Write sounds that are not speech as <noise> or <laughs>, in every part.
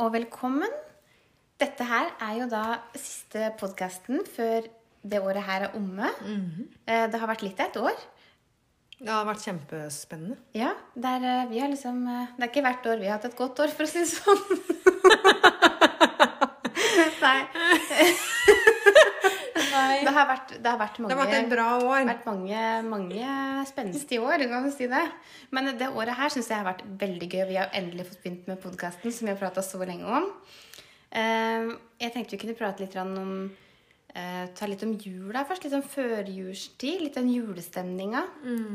og velkommen. Dette her er jo da siste podkasten før det året her er omme. Eh, Det har vært litt av et år. Det har vært kjempespennende. Ja, det er, eh, vi har liksom eh, Det er ikke hvert år vi har hatt et godt år, for å si det sånn. <laughs> <laughs> Nei. Det har vært, det har vært mange Det har vært et bra år. vært mange, mange spenstige år, kan du si det. Men det året her syns jeg har vært veldig gøy. Vi har endelig fått begynt med podkasten som vi har prata så lenge om. Eh, Jeg tenkte vi kunne prate litt om eh, Ta litt om jula først. Litt om førjulstid. Litt om julestemninga.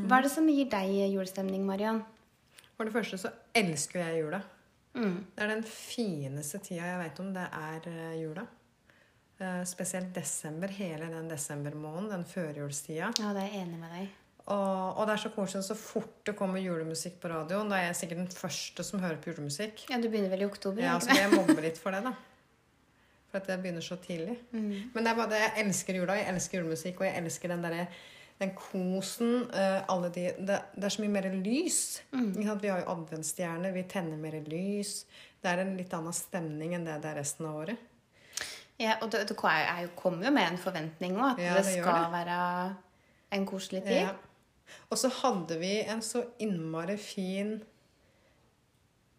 Hva er det som gir deg julestemning, Mariann? For det første så elsker jeg jula. Mm. Det er den fineste tida jeg vet om. Det er eh, jula. Eh, Spesielt desember. Hele den desembermåneden. Den førjulstida. Ja, det er jeg enig med deg. Og, og det er så koselig så fort det kommer julemusikk på radioen. Da er jeg sikkert den første som hører på julemusikk. Ja, Du begynner vel i oktober? Ja, så jeg mobber <laughs> litt for det, da. For at jeg begynner så tidlig. Mm. Men det er bare det, jeg elsker jula, jeg elsker julemusikk, og jeg elsker den derre den kosen. eh, alle de, det, det er så mye mer lys. Mm. Vi har jo adventsstjerner, vi tenner mer lys. Det er en litt annen stemning enn det det er resten av året. Ja, og det, det er kommer jo med en forventning òg, at Ja, det, det skal være en koselig tid. Ja. Og så hadde vi en så innmari fin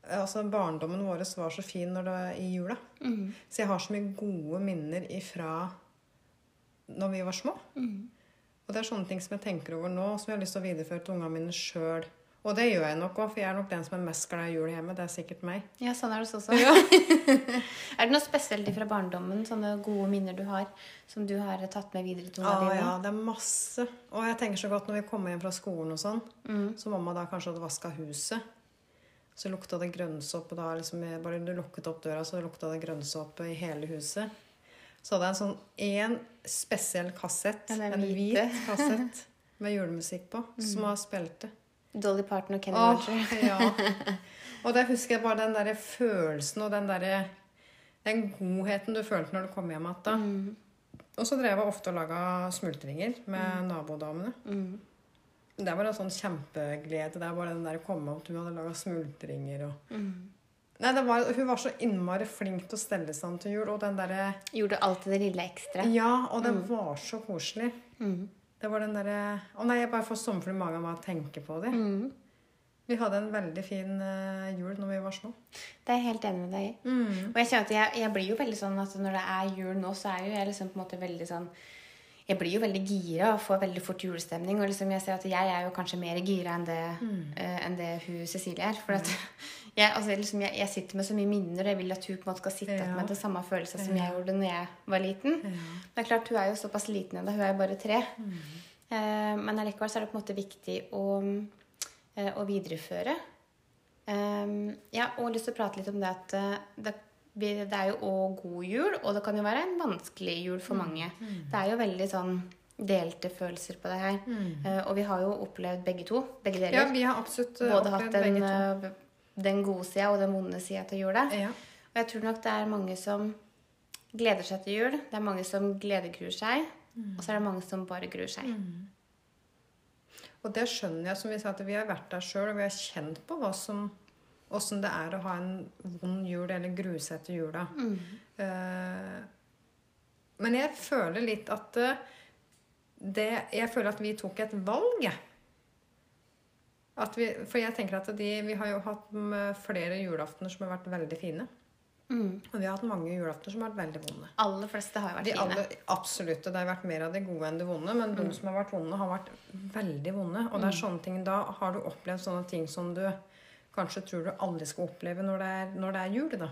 Altså Barndommen vår var så fin når det var i jula. Mm. Så jeg har så mye gode minner ifra når vi var små. Mm. Og det er sånne ting som jeg tenker over nå, som jeg har lyst til å videreføre til ungene mine sjøl. Og det gjør jeg nok òg, for jeg er nok den som er mest glad i jul hjemme. Det er sikkert meg. Ja, sånn er det også. <laughs> er det noe spesielt fra barndommen, sånne gode minner du har, som du har tatt med videre til Ah, ungene dine? ja, det er masse. Og jeg tenker så godt når vi kommer hjem fra skolen og sånn, så mamma da kanskje hadde vaska huset. Så lukta det grønnsåpe da. Liksom, jeg- bare du lukket opp døra, så lukta det grønnsåpe i hele huset. Så hadde jeg en sånn én spesiell kassett, Ja, en hvit kassett <laughs> med julemusikk på, som har spilt det. Dolly Parton og Kenny Roger. <laughs> ja. <laughs> Og der husker jeg bare den der følelsen og den derre den godheten du følte når du kom hjem igjen. Mm. Og så drev jeg ofte og laga smultringer med nabodamene. Mm. Det var en sånn kjempeglede. Det bare den der å komme opp, hun hadde laga smultringer og Mm. Nei, det var, Hun var så innmari flink til å stelle seg til jul. Og den derre Gjorde alltid det lille ekstra. Ja, og det var så koselig. Mm. Det var den derre Å nei, jeg bare får sommerfugl i magen av å tenke på det. Mm. Vi hadde en veldig fin eh, jul når vi var små. Det er jeg helt enig med deg i. Mm. Og jeg kjenner at jeg, jeg blir jo veldig sånn at når det er jul nå, så er jo jeg liksom på en måte veldig sånn Jeg blir jo veldig gira og får veldig fort julestemning. Og liksom jeg ser at jeg er jo kanskje mer gira enn det, eh, enn det hun Cecilie er. For at <laughs> jeg, altså liksom, jeg, jeg sitter med så mye minner, og jeg vil at hun på en måte skal sitte Ja. med det samme følelsen som jeg gjorde når jeg var liten. Det er klart, Hun er jo såpass liten ennå. Hun er jo bare tre. Eh, men allikevel så er det på en måte viktig å, uh, å videreføre. Um, ja, og jeg har lyst til å prate litt om det at det, det er jo òg god jul, og det kan jo være en vanskelig jul for mange. Det er jo veldig sånn delte følelser på det her. Eh, og vi har jo opplevd begge to. Begge deler. Ja, vi har absolutt eh, Både hatt den, eh, den gode sida og den vonde sida til jula. Ja. Og jeg tror nok det er mange som gleder seg til jul. Det er mange som gledegruer seg. Og så er det mange som bare gruer seg. Og det skjønner jeg, som vi sa, at vi har vært der sjøl, og vi har kjent på hva som Åssen det er å ha en vond jul eller til jula. Eh, men jeg føler litt at uh, det Jeg føler at vi tok et valg, jeg. At vi, for jeg tenker at de, Vi har jo hatt mm, flere julaftener som har vært veldig fine. Mm. Og vi har hatt mange julaftener som har vært veldig vonde. Aller fleste har jo vært De fine. alle, absolutt. Det har vært mer av de gode enn de vonde. Men de som har vært vonde, har vært veldig vonde. Og det er sånne ting, da har du opplevd sånne ting som du kanskje tror du aldri skal oppleve når det er, når det er jul. da.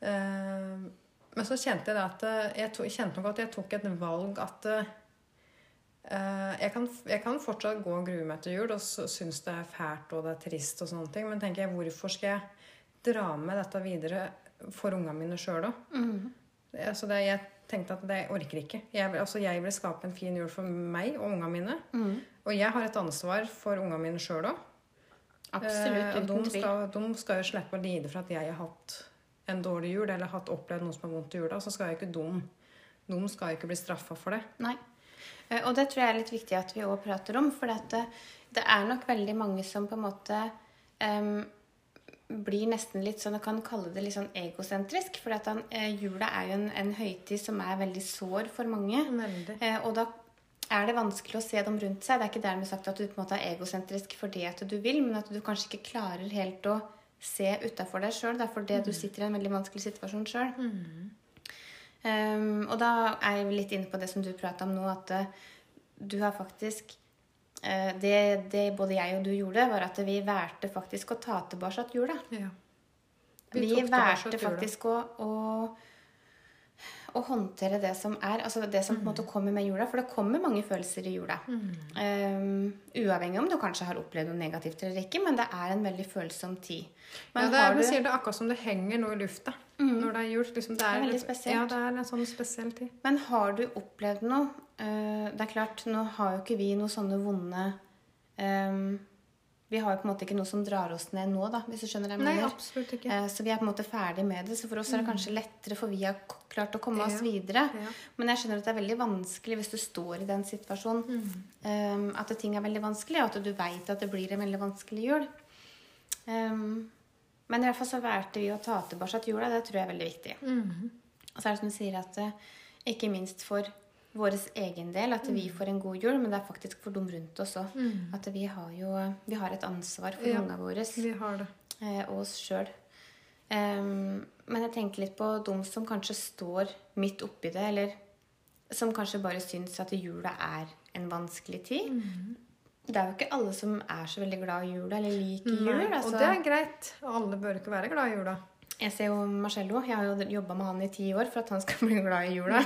Eh, men så kjente jeg det at eh, jeg, to, jeg kjente nok at jeg tok et valg at uh, jeg, kan, jeg kan fortsatt gå og grue meg til jul og så synes det er fælt og det er trist, og sånne ting, men tenker jeg, hvorfor skal jeg dra med dette videre for ungene mine sjøl òg? Mm. Altså det, jeg tenkte at det orker ikke. Jeg, altså jeg vil skape en fin jul for meg og ungene mine. Mm. Og jeg har et ansvar for ungene mine sjøl òg. Absolutt, uten de tvil. skal, de skal jo slippe å lide for at jeg har hatt en dårlig jul eller hatt opplevd noe som er vondt i jula. Så skal jo ikke de De skal ikke bli straffa for det. Nei. Eh, Og det tror jeg er litt viktig at vi òg prater om. For det, det er nok veldig mange som på en måte um, blir nesten litt sånn Jeg kan kalle det litt sånn egosentrisk. For at han, eh, jula er jo en, en høytid som er veldig sår for mange. Eh, og da er det vanskelig å se dem rundt seg. Det er ikke dermed sagt at du på en måte er egosentrisk fordi at du vil, men at du kanskje ikke klarer helt å se utafor deg sjøl. Det er fordi du sitter i en veldig vanskelig situasjon sjøl. Um, og da er jeg litt inne på det som du prata om nå, at uh, du har faktisk uh, det, det både jeg og du gjorde, var at vi valgte faktisk å ta tilbake jula. Ja. Vi, vi valgte faktisk å, å, å håndtere det som er, altså det som på en måte kommer med jula. For det kommer mange følelser i jula. Um, uavhengig om du kanskje har opplevd noe negativt eller ikke, men det er en veldig følsom tid. ja, det er, du sier det akkurat som det henger noe i lufta når det er jul. Liksom, det, er, Det er veldig spesielt. Ja, det er en sånn spesiell tid. Men har du opplevd noe uh, Det er klart, nå har jo ikke vi noe sånne vonde ehm, Vi har jo på en måte ikke noe som drar oss ned nå, da, hvis du skjønner hva jeg Nei, mener. absolutt ikke. Eh, Så vi er på en måte ferdig med det. Så for oss er det kanskje lettere, for vi har klart å komme oss videre. Ja. Men jeg skjønner at det er veldig vanskelig hvis du står i den situasjonen. eh, At ting er veldig vanskelig, og at du veit at det blir en veldig vanskelig jul. Um, men i hvert fall så valgte vi å ta tilbake jula. Det tror jeg er veldig viktig. Og så er det som du sier, at eh, ikke minst for vår egen del, at vi får en god jul, men det er faktisk for dem rundt oss òg. At vi har jo vi har et ansvar for Ja. ungene våre Vi har det. eh, og oss sjøl. men jeg tenker litt på dem som kanskje står midt oppi det, eller som kanskje bare syns at jula er en vanskelig tid. Det er jo ikke alle som er så veldig glad i jula, eller liker jul. Altså. Og det er greit. Alle bør ikke være glad i jula. Jeg ser jo Marcello. Jeg har jo jobba med han i ti år for at han skal <laughs> bli glad i jula.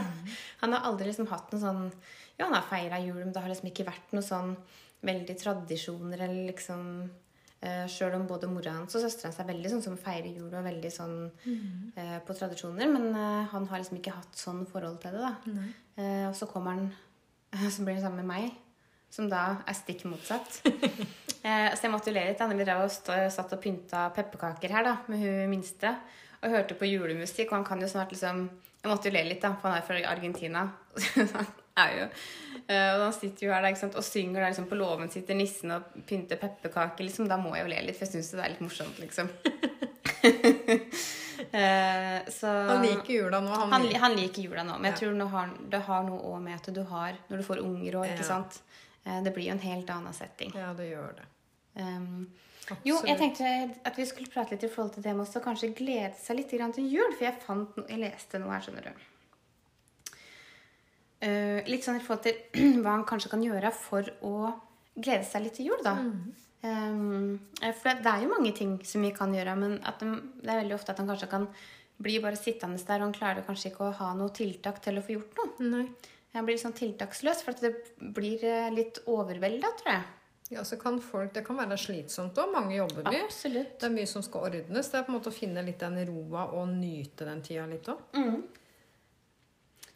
Han har aldri liksom hatt noe sånn Ja, han har feira jul, men det har liksom ikke vært noe sånn veldig tradisjoner eller liksom uh, Sjøl om både mora hans og søstera hans er veldig sånn som feirer jul og veldig sånn eh, på tradisjoner, men eh, han har liksom ikke hatt sånn forhold til det, da. Eh, og så kommer han <laughs> Så blir han sammen med meg, som da er stikk motsatt. <laughs> Eh, så jeg måtte jo le litt da vi drev og satt og pynta pepperkaker her da, med hun minste. Og hørte på julemusikk, og han kan jo snart liksom Jeg måtte jo le litt, da, for han er fra Argentina. <laughs> Er jo eh, Og han sitter jo her da, ikke sant, og synger der liksom på låven sitter nissen og pynter pepperkaker. liksom, Da må jeg jo le litt, for jeg syns det er litt morsomt, liksom. <laughs> Eh, så Han liker jula nå. Han, han, han liker jula nå, men jeg Ja. tror har, det har noe òg med at du har Når du får unger òg, ikke sant. Det blir jo en helt annen setting. Ja, det gjør det. Um, jo, jeg tenkte at vi skulle prate litt i forhold til det med også kanskje glede seg litt til jul. For jeg fant jeg leste noe her, skjønner du. Uh, litt sånn i forhold til <clears throat> hva han kanskje kan gjøre for å glede seg litt til jul, da. Um, eh, for det, er jo mange ting som vi kan gjøre, men de, det er veldig ofte at han kanskje kan bli bare sittende der, og han klarer kanskje ikke å ha noe tiltak til å få gjort noe. Nei. Han blir sånn tiltaksløs, for at det blir eh, litt overvelda, tror jeg. Ja, så kan folk, Det kan være slitsomt òg. Mange jobber mye. Absolutt. Det er mye som skal ordnes. Det er på en måte å finne litt den roa og nyte den tida litt òg.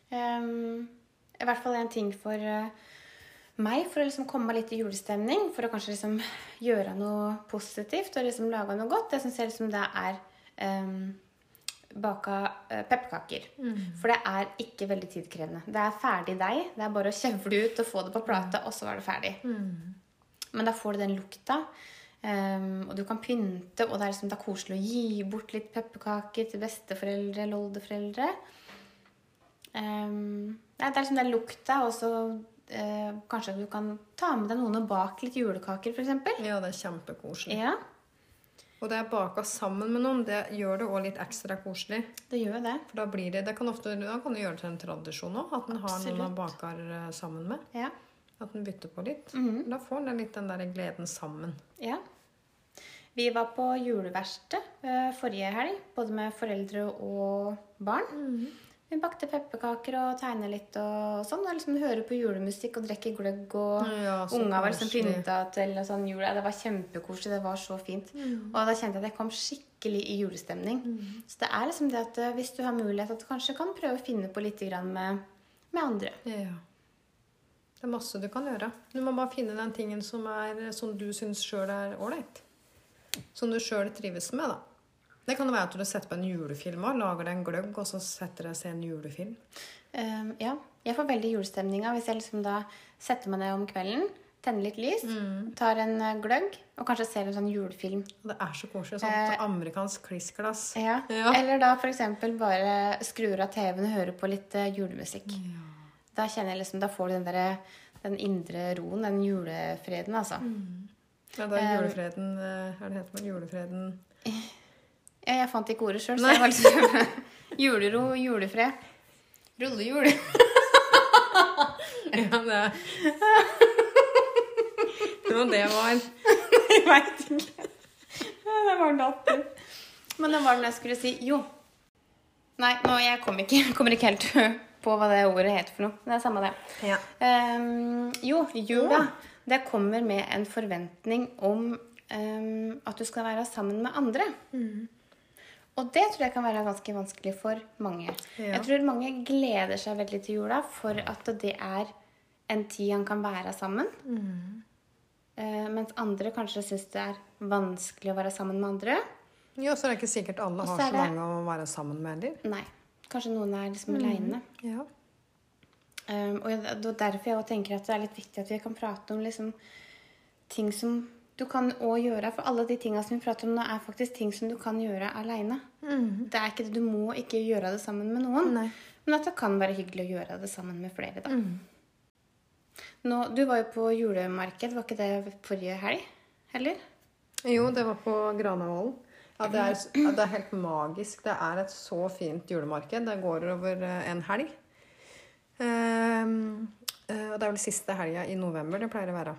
Um, I hvert fall en ting for uh, meg, for å liksom komme litt i julestemning. For å kanskje liksom gjøre noe positivt og liksom lage noe godt. Det syns jeg liksom det er um, baka pepperkaker. Mm. For det er ikke veldig tidkrevende. Det er ferdig deig. Det er bare å kjevle ut og få det på plate, og så er det ferdig. Men da får du den lukta. Um, og du kan pynte, og det er, liksom, det er koselig å gi bort litt pepperkaker til besteforeldre eller oldeforeldre. Um, det er liksom den lukta, og så uh, kanskje du kan ta med deg noen og bake litt julekaker, f.eks. Ja, det er kjempekoselig. Ja, Og det er baka sammen med noen. Det gjør det òg litt ekstra koselig. det gjør det. For da blir det, det kan ofte, da kan du gjøre det til en tradisjon òg. At en har noen man baker eh, sammen med. Ja. At en bytter på litt. Mhm. Da får en litt den der gleden sammen. ja. Vi var på juleverksted eh, forrige helg, både med foreldre og barn. Vi bakte pepperkaker og tegna litt og sånn. Og liksom hører på julemusikk og drikker gløgg. Og Ja, unga var liksom pynta til sånn jul. Det var kjempekoselig. Det var så fint. Og da kjente jeg at jeg kom skikkelig i julestemning. Så det er liksom det at eh, hvis du har mulighet, at du kanskje kan prøve å finne på litt med, med andre. Ja. Det er masse du kan gjøre. Du må bare finne den tingen som, er, som du syns sjøl er ålreit. Som du sjøl trives med, da. Det kan jo være at du setter på en julefilm og lager deg en gløgg, og så setter deg og ser en julefilm. Um, ja, jeg får veldig julestemninga hvis jeg liksom da setter meg ned om kvelden, tenner litt lys, tar en eh, gløgg og kanskje ser en sånn julefilm. Det er så koselig. Sånt amerikansk klissglass. Ja. Ja. Eller da f.eks. bare skrur av TV-en og hører på litt julemusikk. julemusikk. Da kjenner jeg liksom, da får du den, der, den indre roen, den julefreden, altså. Ja, da er julefreden eh, Hva er det heter julefreden <laughs> Ja, jeg fant ikke ordet sjøl, så jeg var liksom Julero, julefred. Rullejul. <laughs> Ja, det Jo, det var Jeg <laughs> veit ikke. Det var natten. Men det var den jeg skulle si. Jo. Nei, nå, jeg kom ikke, kommer ikke helt på hva det ordet heter for noe. Det er samme det. Ja. Um, jo, jula. Det kommer med en forventning om um, at du skal være sammen med andre. Og det tror jeg kan være ganske vanskelig for mange. Ja. Jeg tror mange gleder seg veldig til jula for at det er en tid han kan være sammen. Eh, mens andre kanskje syns det er vanskelig å være sammen med andre. Ja, så er det ikke sikkert alle har så er det- mange å være sammen med heller. Nei. Kanskje noen er liksom aleine. Ja. Um, og er derfor jeg også tenker at det er litt viktig at vi kan prate om liksom, ting som du kan òg gjøre. For alle de tinga som vi prater om nå, er faktisk ting som du kan gjøre aleine. Det er ikke det, Du må ikke gjøre det sammen med noen. Nei. Men at det kan være hyggelig å gjøre det sammen med flere. da. Nå, du var jo på julemarked, var ikke det forrige helg? Heller? Jo, det var på Granavolden. Ja, det, er, det er helt magisk. Det er et så fint julemarked. Det går over eh, en helg. Ehm, eh, og det er vel siste helga i november det pleier å være.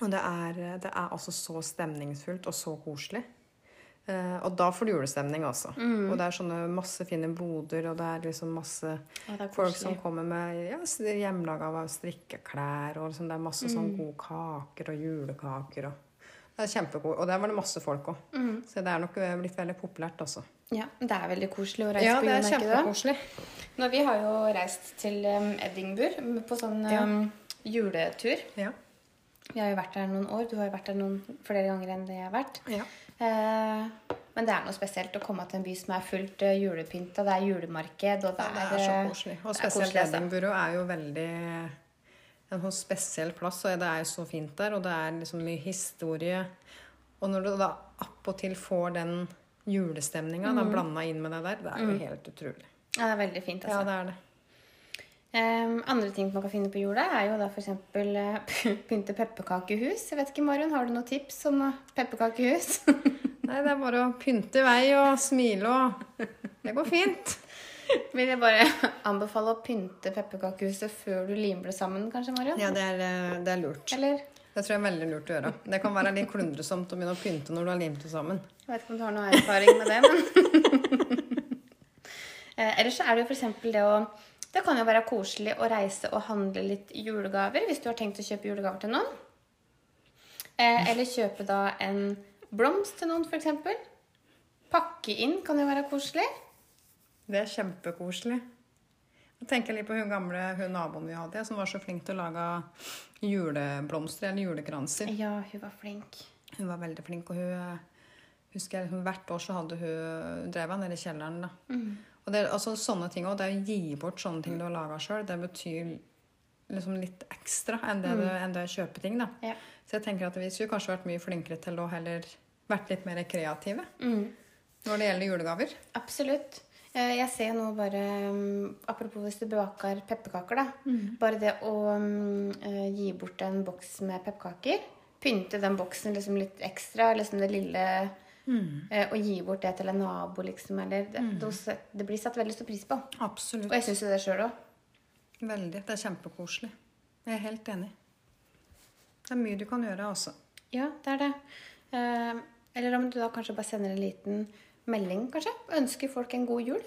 Og det er, det er altså så stemningsfullt og så koselig. Uh, og da får du julestemning, altså. Og det er sånne masse fine boder, og det er liksom masse er folk som kommer med ja, hjemmelaga strikkeklær, og liksom, det er masse sånn Mm. gode kaker og julekaker. Og det er kjempegod. Og der var det masse folk òg. Mm. Så det er nok eh, blitt veldig populært, også. Ja, Det er veldig koselig å reise Ja, på det er julemarkedet. da. kjempekoselig. Nå, vi har jo reist til um, Edinburgh på sånn Ja. um, juletur. Ja. Vi har jo vært der noen år. Du har jo vært der noen flere ganger enn det jeg har vært. ja. Eh, men det er noe spesielt å komme til en by som er fullt uh, julepynta. Det er julemarked, og det Det er, er så eh, koselig. Og er spesielt altså. Edinburgh er jo veldig en sånn spesiell plass, og det er jo så fint der, og det er liksom mye historie. Og når du da appåtil får den julestemninga Mm. blanda inn med det der, det er jo helt utrolig. Ja, det er veldig fint, altså. Ja, det er det. Um, andre ting man kan finne på jorda, er jo da f.eks. Uh, <laughs> pynte pepperkakehus. Jeg vet ikke, Marion, har du noen tips om pepperkakehus? <laughs> Nei, det er bare å pynte i vei og smile og Det går fint. <laughs> Vil jeg bare anbefale å pynte pepperkakehuset før du limer det sammen, kanskje, Marion? Ja, det er, eh, det er lurt. Eller? Det tror jeg er veldig lurt å gjøre. Det kan være litt klundresomt å begynne å pynte når du har limt det sammen. Jeg vet ikke om du har noe erfaring med det, men eh, Ellers så er det jo f.eks. det å Det kan jo være koselig å reise og handle litt julegaver hvis du har tenkt å kjøpe julegaver til noen. Eh, eller kjøpe da en blomst til noen, f.eks. Pakke inn kan jo være koselig. Det er kjempekoselig. Jeg tenker litt på hun gamle hun naboen vi hadde, som var så flink til å lage juleblomster eller julekranser. Ja, hun var flink. Hun var veldig flink, og hun husker jeg, hvert år så hadde hun drev han nede i kjelleren. da. Og det, altså, sånne ting også, det å gi bort sånne ting du har laga sjøl, det betyr liksom litt ekstra enn det, det, enn det å kjøpe ting. da. Ja. Så jeg tenker at vi skulle kanskje vært mye flinkere til å heller vært litt mer kreative når det gjelder julegaver. Absolutt. Eh, Jeg ser nå bare mm, Apropos hvis du baker pepperkaker, da. Bare det å mm, eh, gi bort en boks med pepperkaker. Pynte den boksen liksom litt ekstra, liksom det lille eh, Og gi bort det til en nabo, liksom. Eller det, det, det blir satt veldig stor pris på. Absolutt. Og jeg syns jo det sjøl òg. Veldig. Det er kjempekoselig. Jeg er helt enig. Det er mye du kan gjøre, også. Ja, det er det. Eh, Eller om du da kanskje bare sender en liten melding, kanskje. Ønsker folk en god jul.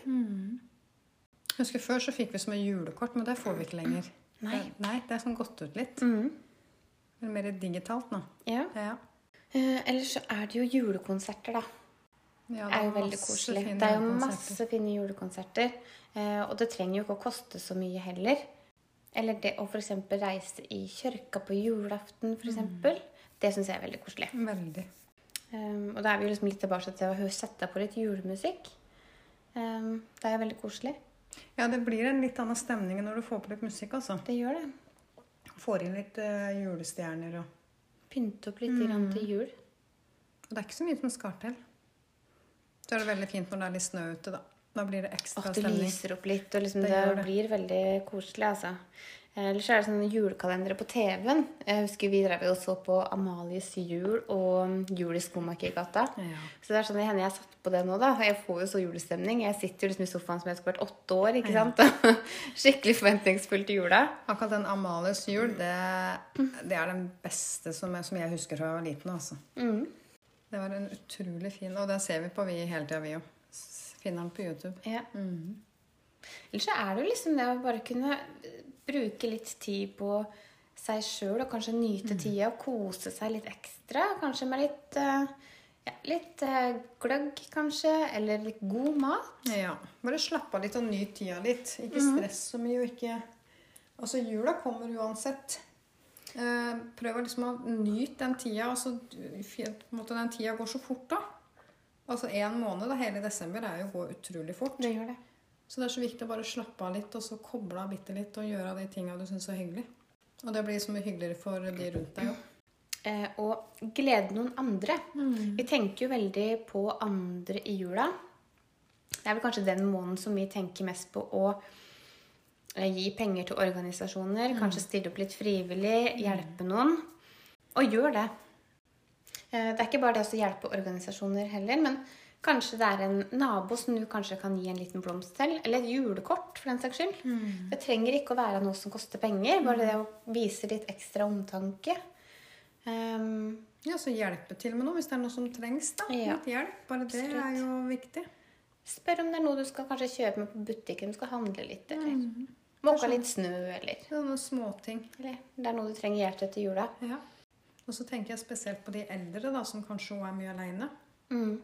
Jeg husker Før så fikk vi som et julekort, men det får vi ikke lenger. Nei. Det, nei, det er sånn gått ut litt. Mm. Er mer digitalt nå. Ja. Ja. Eh, Ellers så er det jo julekonserter, da. Ja, Det er jo veldig koselig. Det er jo masse fine julekonserter. eh, Og det trenger jo ikke å koste så mye heller. Eller det å f.eks. reise i kirka på julaften, f.eks. eksempel Det syns jeg er veldig koselig. Veldig. Um, og da er vi jo liksom litt tilbake til å sette på litt julemusikk. Um, det er jo veldig koselig. Ja, det blir en litt annen stemning når du får på litt musikk, altså. Det gjør det. Får inn litt uh, julestjerner og Pynte opp litt grann til jul. Og det er ikke så mye som skal til. Så er det veldig fint når det er litt snø ute, da. Da blir det ekstra At det stemning. lyser opp litt, og liksom Det det, det. blir veldig koselig, altså. Ellers er det sånne julekalendere på TV-en. Jeg husker vi drev og så på Amalies jul og Jul i Skomakergata. Ja. Så det er sånn det hender jeg satt på det nå, da. Jeg får jo så julestemning. Jeg sitter jo liksom i sofaen som jeg skulle vært åtte år, ikke Ja. sant. <laughs> Skikkelig forventningsfull til jula. Akkurat den Amalies jul, det, det er den beste som jeg, som jeg husker fra jeg var liten. altså. Mm. Det var en utrolig fin Og den ser vi på vi hele tida, vi òg. Finner den på YouTube. Ja. Ellers så er det jo liksom det å bare kunne bruke litt tid på seg sjøl, og kanskje nyte tida og kose seg litt ekstra. Kanskje med litt eh, ja, litt eh, gløgg, kanskje, eller litt god mat. Ja. Bare slappe av litt og nyt tida litt. Ikke stress så mye og ikke Altså, jula kommer uansett. Eh, prøv å liksom å nyte den tida. Altså, måte, den tida går så fort, da. Altså én måned, da, hele desember, er jo går utrolig fort. Det gjør det. Så det er så viktig å bare slappe av litt, og så koble av bitte litt og gjøre de tinga du syns er hyggelig. Og det blir så mye hyggeligere for de rundt deg òg. Eh, og glede noen andre. Vi tenker jo veldig på andre i jula. Det er vel kanskje den måneden som vi tenker mest på å eh, gi penger til organisasjoner. Kanskje stille opp litt frivillig, hjelpe noen. Og gjør det. Eh, det er ikke bare det å hjelpe organisasjoner heller, men kanskje det er en nabo som du kanskje kan gi en liten blomst til. Eller et julekort, for den saks skyld. Det trenger ikke å være noe som koster penger. Bare det å vise litt ekstra omtanke. Um, Ja, så hjelpe til med noe hvis det er noe som trengs. da. Ja. Litt hjelp. Bare det Absolutt. er jo viktig. spør om det er noe du skal kanskje kjøpe med på butikken. Du skal handle litt, eller Mm. måke litt snø, eller, Sånne småting. eller det er noe du trenger hjelp til etter jula. Ja. Og så tenker jeg spesielt på de eldre da, som kanskje også er mye aleine. Mm.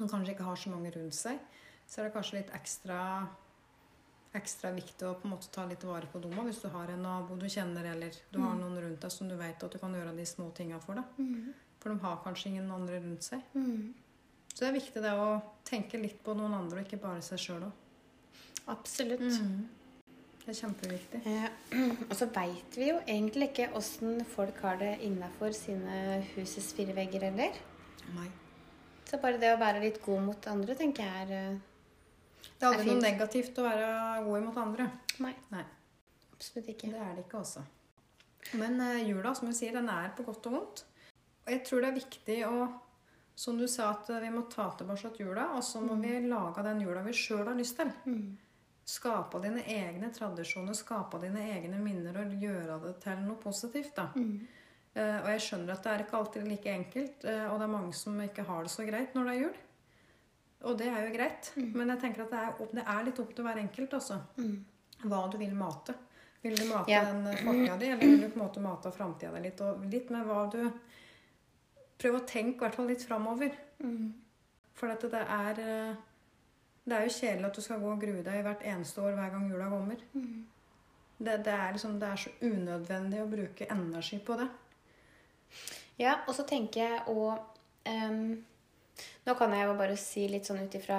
Som kanskje ikke har så mange rundt seg. Så er det kanskje litt ekstra, ekstra viktig å på en måte ta litt vare på også, hvis du har en nabo du kjenner, eller du har noen rundt deg som du vet at du kan gjøre de små tinga for. da. For de har kanskje ingen andre rundt seg. Mm. Så det er viktig det å tenke litt på noen andre, og ikke bare seg sjøl òg. Absolutt. Det er kjempeviktig. Eh, <clears throat> og så veit vi jo egentlig ikke åssen folk har det innafor sine husets fire vegger heller. Nei. Så bare det å være litt god mot andre, tenker jeg er fint Det er aldri noe negativt å være god mot andre. Nei, Nei, absolutt ikke. det er det ikke også. Men eh, jula, som du sier, den er på godt og vondt. Og jeg tror det er viktig å Som du sa, at eh, vi må ta tilbake jula, og så må vi lage den jula vi sjøl har lyst til. Mm. Skape dine egne tradisjoner, skape dine egne minner og gjøre det til noe positivt. da. Mm. Eh, og jeg skjønner at det er ikke alltid like enkelt, eh, og det er mange som ikke har det så greit når det er jul. Og det er jo greit, men jeg tenker at det er, det er litt opp til hver enkelt også. Hva du vil mate. Vil du mate Ja. den fortida di, eller vil du på en måte mate framtida di litt? Og litt med hva du Prøv å tenke i hvert fall litt framover. Mm. For at det er eh, Det er jo kjedelig at du skal gå og grue deg hvert eneste år hver gang jula kommer. Det, det, er liksom, det er så unødvendig å bruke energi på det. Ja, og så tenker jeg òg Nå kan jeg jo bare si litt sånn ut ifra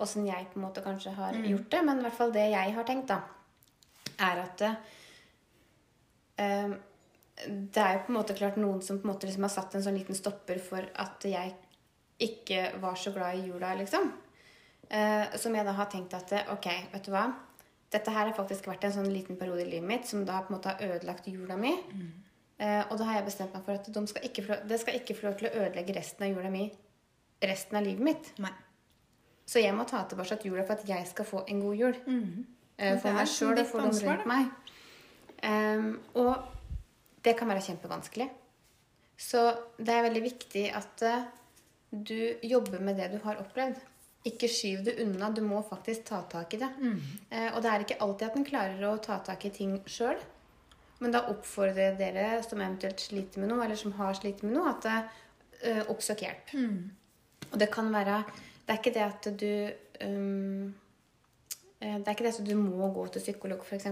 åssen jeg på en måte kanskje har gjort det, men i hvert fall det jeg har tenkt, da, er at eh, det er jo på en måte klart noen som på en måte liksom har satt en sånn liten stopper for at jeg ikke var så glad i jula, liksom. Uh, som jeg da har tenkt at ok, vet du hva. Dette her har faktisk vært en sånn liten periode i livet mitt som da på en måte har ødelagt jula mi. Eh, og da har jeg bestemt meg for at de skal ikke det skal ikke få lov til å ødelegge resten av jula mi resten av livet mitt. Nei. Så jeg må ta tilbake at jula for at jeg skal få en god jul. Eh, Men for er meg liksom sjøl og for dem rundt meg. Em, og det kan være kjempevanskelig. Så det er veldig viktig at uh, du jobber med det du har opplevd. Ikke skyv det unna. Du må faktisk ta tak i det. Eh, og det er ikke alltid at en klarer å ta tak i ting sjøl. Men da oppfordrer jeg dere som eventuelt sliter med noe, eller som har slitt med noe, at uh, oppsøk hjelp. Og det kan være Det er ikke det at du um, Det er ikke det at du må gå til psykolog, f.eks.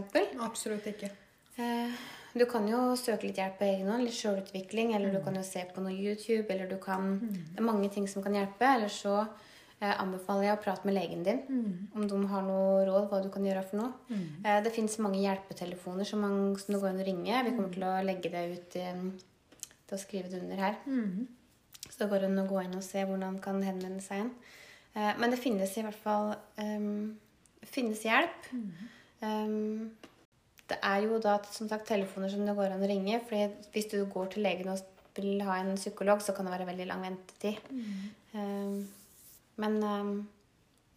Absolutt ikke. Eh, Du kan jo søke litt hjelp på egen hånd, litt sjølutvikling, eller du kan jo se på noe YouTube, eller du kan Det er mange ting som kan hjelpe. Eller så anbefaler jeg å prate med legen din om de har noe råd hva du kan gjøre for noe. Eh, det fins mange hjelpetelefoner som, man, som det går an å ringe. Vi kommer til å legge det ut eh, til å skrive det under her. Så det går an å gå inn og se hvordan man kan henvende seg igjen. Eh, men det finnes i hvert fall um, finnes hjelp. Um, det er jo da som sagt telefoner som det går an å ringe. for hvis du går til legen og vil ha en psykolog, så kan det være veldig lang ventetid. Um, men, um,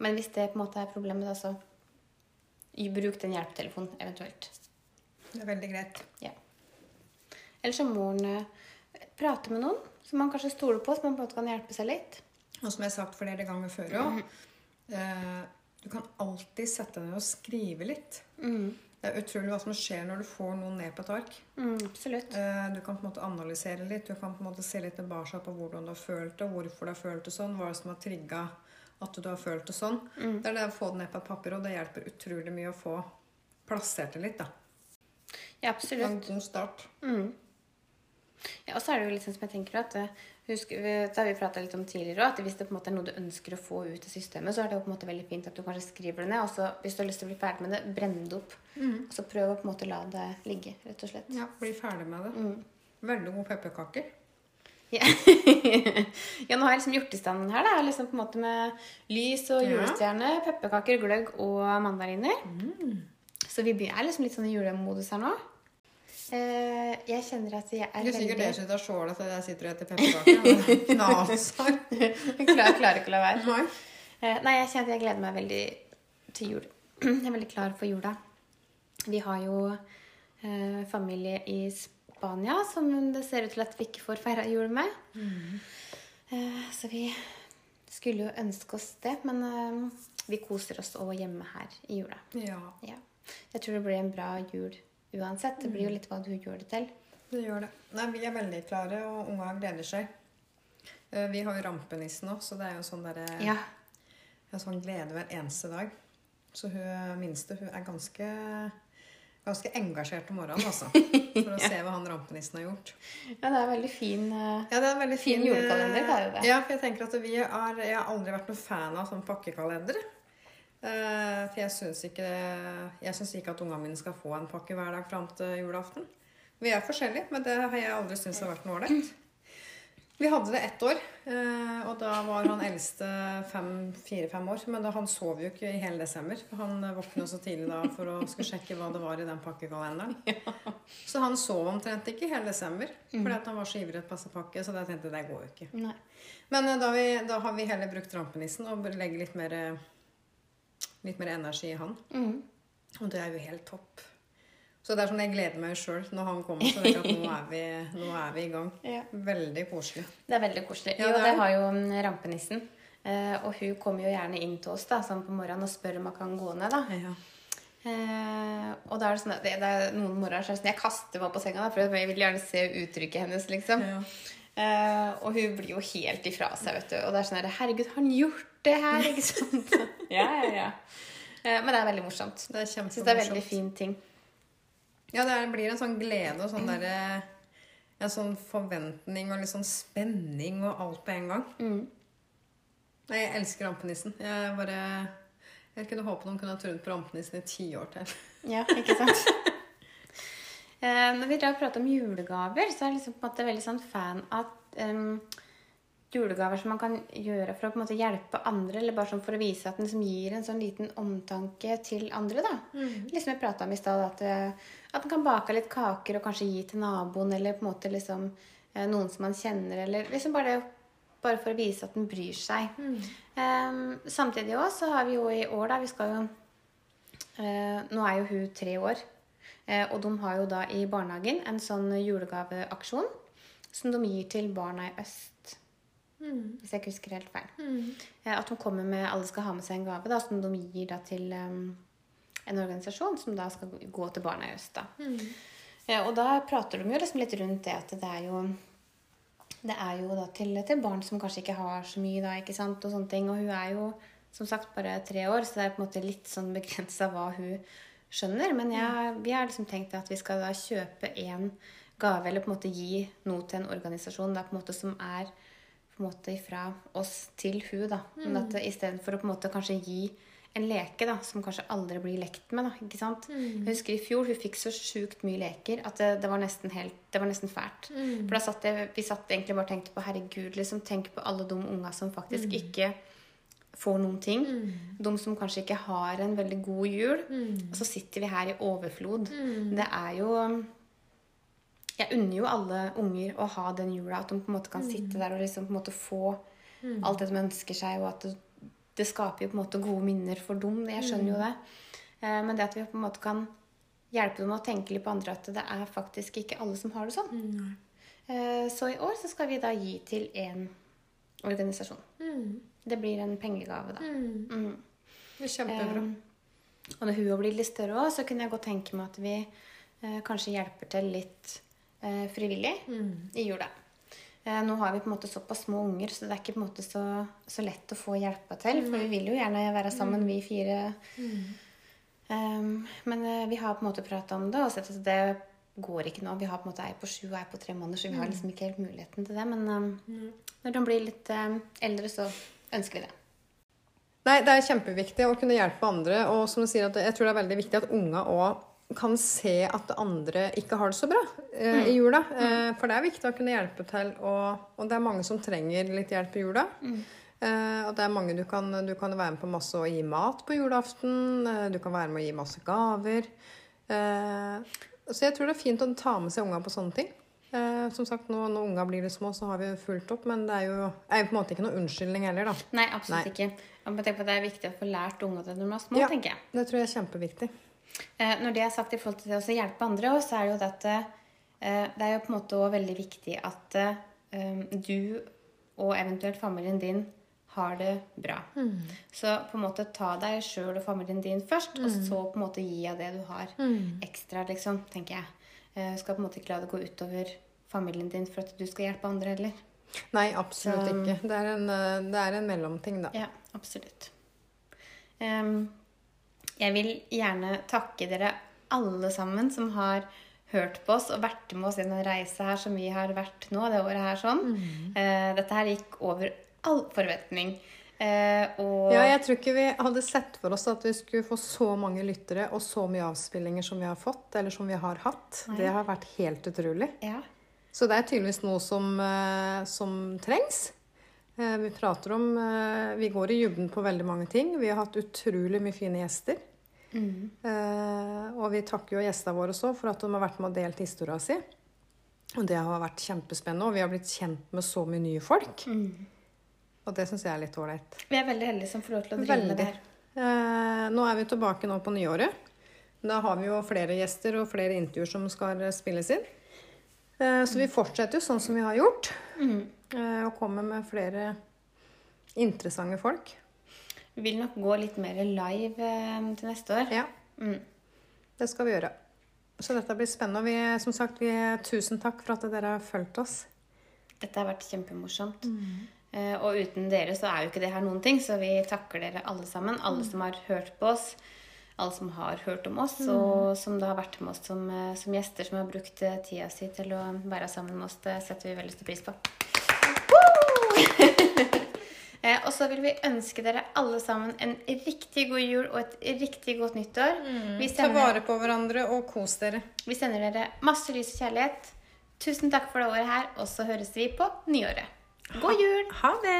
men hvis det på en måte er problemet, da, så bruk den hjelpetelefonen eventuelt. Det er veldig greit. Ja. Eller så må man eh, prate med noen som man kanskje stoler på, som man på en måte kan hjelpe seg litt. Og som jeg har sagt flere ganger før òg, eh, du kan alltid sette deg ned og skrive litt. Det er utrolig hva som skjer når du får noen ned på et ark. Mm, absolutt. Eh, Du kan på en måte analysere litt, du kan på en måte se litt tilbake på hvordan du har følt det, hvorfor du har følt det sånn, hva som har trigga at du har følt det sånn. Det er det å få det ned på et papir, og det hjelper utrolig mye å få plassert det litt. da. Ja, absolutt. En god start. Ja, og så er det jo sånn som jeg tenker at eh, husk, Det har vi prata litt om tidligere òg, at hvis det på en måte er noe du ønsker å få ut av systemet, så er det jo på en måte veldig fint at du kanskje skriver det ned, og så hvis du har lyst til å bli ferdig med det, brenn det opp. Og så prøv å på en måte la det ligge, rett og slett. Ja, Bli ferdig med det. Veldig gode pepperkaker. Ja. <laughs> ja, nå har jeg liksom gjort i stand her, da. Liksom på en måte med lys og Ja. julestjerne, pepperkaker, gløgg og mandariner. Så vi er liksom litt sånn i julemodus her nå. Eh, jeg kjenner at jeg er Det er sikkert veldig det som tar skjåla til jeg sitter og spiser pepperkaker. Knaser. Klarer, klarer ikke å la være. Nei. Eh, nei, jeg kjenner at jeg gleder meg veldig til jul. <clears throat> Jeg er veldig klar for jula. Vi har jo eh, familie i Spania som det ser ut til at vi ikke får feira jul med. Eh, så vi skulle jo ønske oss det, men vi koser oss òg hjemme her i jula. Ja, Ja. Jeg tror det blir en bra jul uansett. Det blir jo litt hva du gjør det til. det gjør det. Nei, Vi er veldig klare, og unga gleder seg. Eh, Vi har jo rampenissen òg, så det er jo sånn derre Ja. sånn glede hver eneste dag. Så hun minste hun er ganske, ganske engasjert om morgenen, altså. <laughs> For å se hva han rampenissen har gjort. ja, det er veldig fin eh, Ja, det er en veldig fin, Fin julekalender, Det er jo det. Ja, for jeg tenker at vi er, Jeg har aldri vært noen fan av sånn pakkekalender. Eh, for jeg syns ikke, ikke at ungene mine skal få en pakke hver dag fram til julaften. Vi er forskjellige, men det har jeg aldri syntes har vært noe ålreit. Vi hadde det ett år, eh, og da var han eldste fire-fem år. Men da, han sov jo ikke i hele desember. for Han våkna så tidlig da for å skulle sjekke hva det var i den pakkekalenderen. Så han sov omtrent ikke i hele desember fordi at han var så ivrig etter å passe pakke. Så da tenkte jeg det går jo ikke. Nei. Men eh, da, vi, da har vi heller brukt rampenissen og legger litt mer, litt mer energi i han. Mm. Og det er jo helt topp. Så det er sånn jeg gleder meg sjøl når han kommer. Så vet jeg at nå er vi, nå er vi i gang. <laughs> Ja. Veldig koselig. Det er veldig koselig. Ja, jo, det har jo mm, rampenissen. Eh, og hun kommer jo gjerne inn til oss da, sånn på morgenen og spør om hun kan gå ned. da. Ja. Eh, og da er det sånn at det, det er noen morgener så er det sånn, jeg kaster meg på senga, da, for jeg vil gjerne se uttrykket hennes. liksom. Ja. Eh, og hun blir jo helt ifra seg, vet du. Og det er sånn at, Herregud, har han gjort det her? Ikke sant? <laughs> ja, ja, ja. Eh, men det er veldig morsomt. Det er Jeg syns det er en veldig kjempemorsomt. fin ting. Ja, det er, blir en sånn glede og sånn derre En sånn forventning og litt sånn spenning og alt på en gang. Mm. Jeg elsker rampenissen. Jeg bare Jeg kunne håpe noen kunne ha trodd på rampenissen i ti år til. Ja, ikke sant? <laughs> Eh, når vi da prater om julegaver, så er jeg liksom på en måte veldig sånn fan av em, julegaver som man kan gjøre for å på en måte hjelpe andre, eller bare sånn for å vise at den liksom gir en sånn liten omtanke til andre. da. Liksom vi prata om i stad, at, eh, at man kan bake litt kaker og kanskje gi til naboen, eller på en måte liksom eh, noen som man kjenner, eller liksom bare, bare for å vise at den bryr seg. Em, samtidig også, så har vi jo i år, da, vi skal jo uh, nå er jo hun tre år, Uh, og de har jo da i barnehagen en sånn julegaveaksjon som de gir til barna i øst. Hvis jeg ikke husker helt feil. Eh, at hun kommer med, alle skal ha med seg en gave da, som de gir da til um, en organisasjon som da skal gå til barna i øst. Da. Eh, og da prater de jo liksom litt rundt det at det er jo det er jo da til, til barn som kanskje ikke har så mye, da, ikke sant, og sånne ting. Og hun er jo som sagt bare tre år, så det er på en måte litt sånn begrensa hva hun skjønner. Men jeg, vi har liksom tenkt at vi skal da kjøpe en gave, eller på en måte gi noe til en organisasjon da, på en måte som er på en måte fra oss til hun da. Men at istedenfor å på en måte kanskje gi en leke da, som kanskje aldri blir lekt med. da, ikke sant? Jeg husker i fjor hun fikk så sjukt mye leker at det, det, var, nesten helt, det var nesten fælt. For da satt jeg, vi satt egentlig bare og tenkte på herregud, liksom, tenk på alle de unga som faktisk ikke får noen ting. De som kanskje ikke har en veldig god jul. Og så sitter vi her i overflod. Det er jo Jeg unner jo alle unger å ha den jula, at de på en måte kan sitte der og liksom på en måte få alt det de ønsker seg, og at det, det skaper jo på en måte gode minner for dem. Jeg skjønner jo det. Eh, Men det at vi på en måte kan hjelpe dem å tenke litt på andre, at det er faktisk ikke alle som har det sånn. Eh, Så i år så skal vi da gi til én organisasjon. Det blir en pengegave, da. Mm. Det er kjempebra. Eh, og når hun blir litt større òg, så kunne jeg godt tenke meg at vi eh, kanskje hjelper til litt eh, frivillig i jula. Eh, nå har vi på en måte såpass små unger, så det er ikke på en måte så, så lett å få hjelpa til. For vi vil jo gjerne være sammen, vi fire. Um, men eh, vi har på en måte prata om det og sett at det går ikke nå. Vi har på en måte ei på sju og ei på tre måneder, så vi har liksom ikke helt muligheten til det. Men um, når de blir litt um, eldre, så ønsker vi det. Nei, det er kjempeviktig å kunne hjelpe andre. Og som du sier, at jeg tror det er veldig viktig at unga òg kan se at andre ikke har det så bra eh, i jula. Eh, for det er viktig å kunne hjelpe til, og, og det er mange som trenger litt hjelp i jula. Eh, og det er mange du kan, du kan være med på masse og gi mat på julaften. Eh, du kan være med å gi masse gaver. Eh, så jeg tror det er fint å ta med seg unga på sånne ting. Eh, som sagt, nå, Når unga blir litt små, så har vi fulgt opp, men det er jo, er jo på en måte ikke noe unnskyldning heller, da. Nei, absolutt Nei. ikke. Bare tenker på at Det er viktig å få lært unga det når de er små, Ja. tenker jeg. Det tror jeg er kjempeviktig. Eh, når det er sagt i forhold til det å hjelpe andre, også, så er det jo at eh, det er jo på en måte òg veldig viktig at eh, du og eventuelt familien din har det bra. Så på en måte ta deg sjøl og familien din først, og så på en måte gi av det du har ekstra, liksom, tenker jeg. Eh, skal på en måte ikke la det gå utover familien din for at du skal hjelpe andre heller. Nei, absolutt Så- ikke. Det er, en, det er en mellomting, da. Ja, absolutt. Em, jeg vil gjerne takke dere alle sammen som har hørt på oss og vært med oss i den reise her som vi har vært nå det året her. sånn. Eh, dette her gikk over all forventning. Uh, og Ja, jeg tror ikke vi hadde sett for oss at vi skulle få så mange lyttere og så mye avspillinger som vi har fått, eller som vi har hatt. Nei. Det har vært helt utrolig. Ja. Så det er tydeligvis noe som, uh, som trengs. Eh, vi prater om eh, Vi går i dybden på veldig mange ting. Vi har hatt utrolig mye fine gjester. Mm. Eh, og vi takker jo gjestene våre også for at de har vært med og delt historia si. Og det har vært kjempespennende. Og vi har blitt kjent med så mye nye folk. Mm. Og det syns jeg er litt ålreit. Vi er veldig heldige som får lov til å drive med det her. Eh, nå er vi tilbake nå på nyåret. Da har vi jo flere gjester og flere intervjuer som skal spilles inn. Eh, så vi fortsetter jo sånn som vi har gjort. Mm. Eh, og kommer med flere interessante folk. Vi vil nok gå litt mer live eh, til neste år. Ja, Mm. det skal vi gjøre. Så dette blir spennende. Og vi, som sagt, vi, tusen takk for at dere har fulgt oss. Dette har vært kjempemorsomt. Mm. og uten dere så er jo ikke det her noen ting, så vi takker dere alle sammen. Alle som har hørt på oss, alle som har hørt om oss, og som da har vært med oss som, eh, som gjester, som har brukt eh, tida si til å være sammen med oss. Det setter vi veldig stor pris på. <laughs> Eh, og så vil vi ønske dere alle sammen en riktig god jul og et riktig godt nyttår. Vi Ta vare på hverandre og kos dere. vi sender dere masse lys og kjærlighet. Tusen takk for det året her, og så høres vi på nyåret. God jul! Ha det!